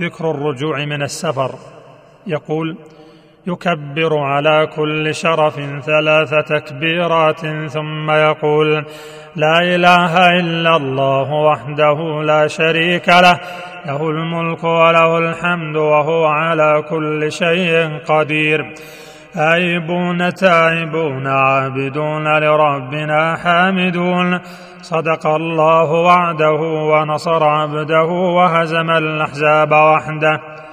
ذكر الرجوع من السفر. يقول يكبر على كل شرف ثلاث تكبيرات ثم يقول لا إله إلا الله وحده لا شريك له له الملك وله الحمد وهو على كل شيء قدير. آيبون تائبون عابدون لربنا حامدون. صدق الله وعده ونصر عبده وهزم الأحزاب وحده.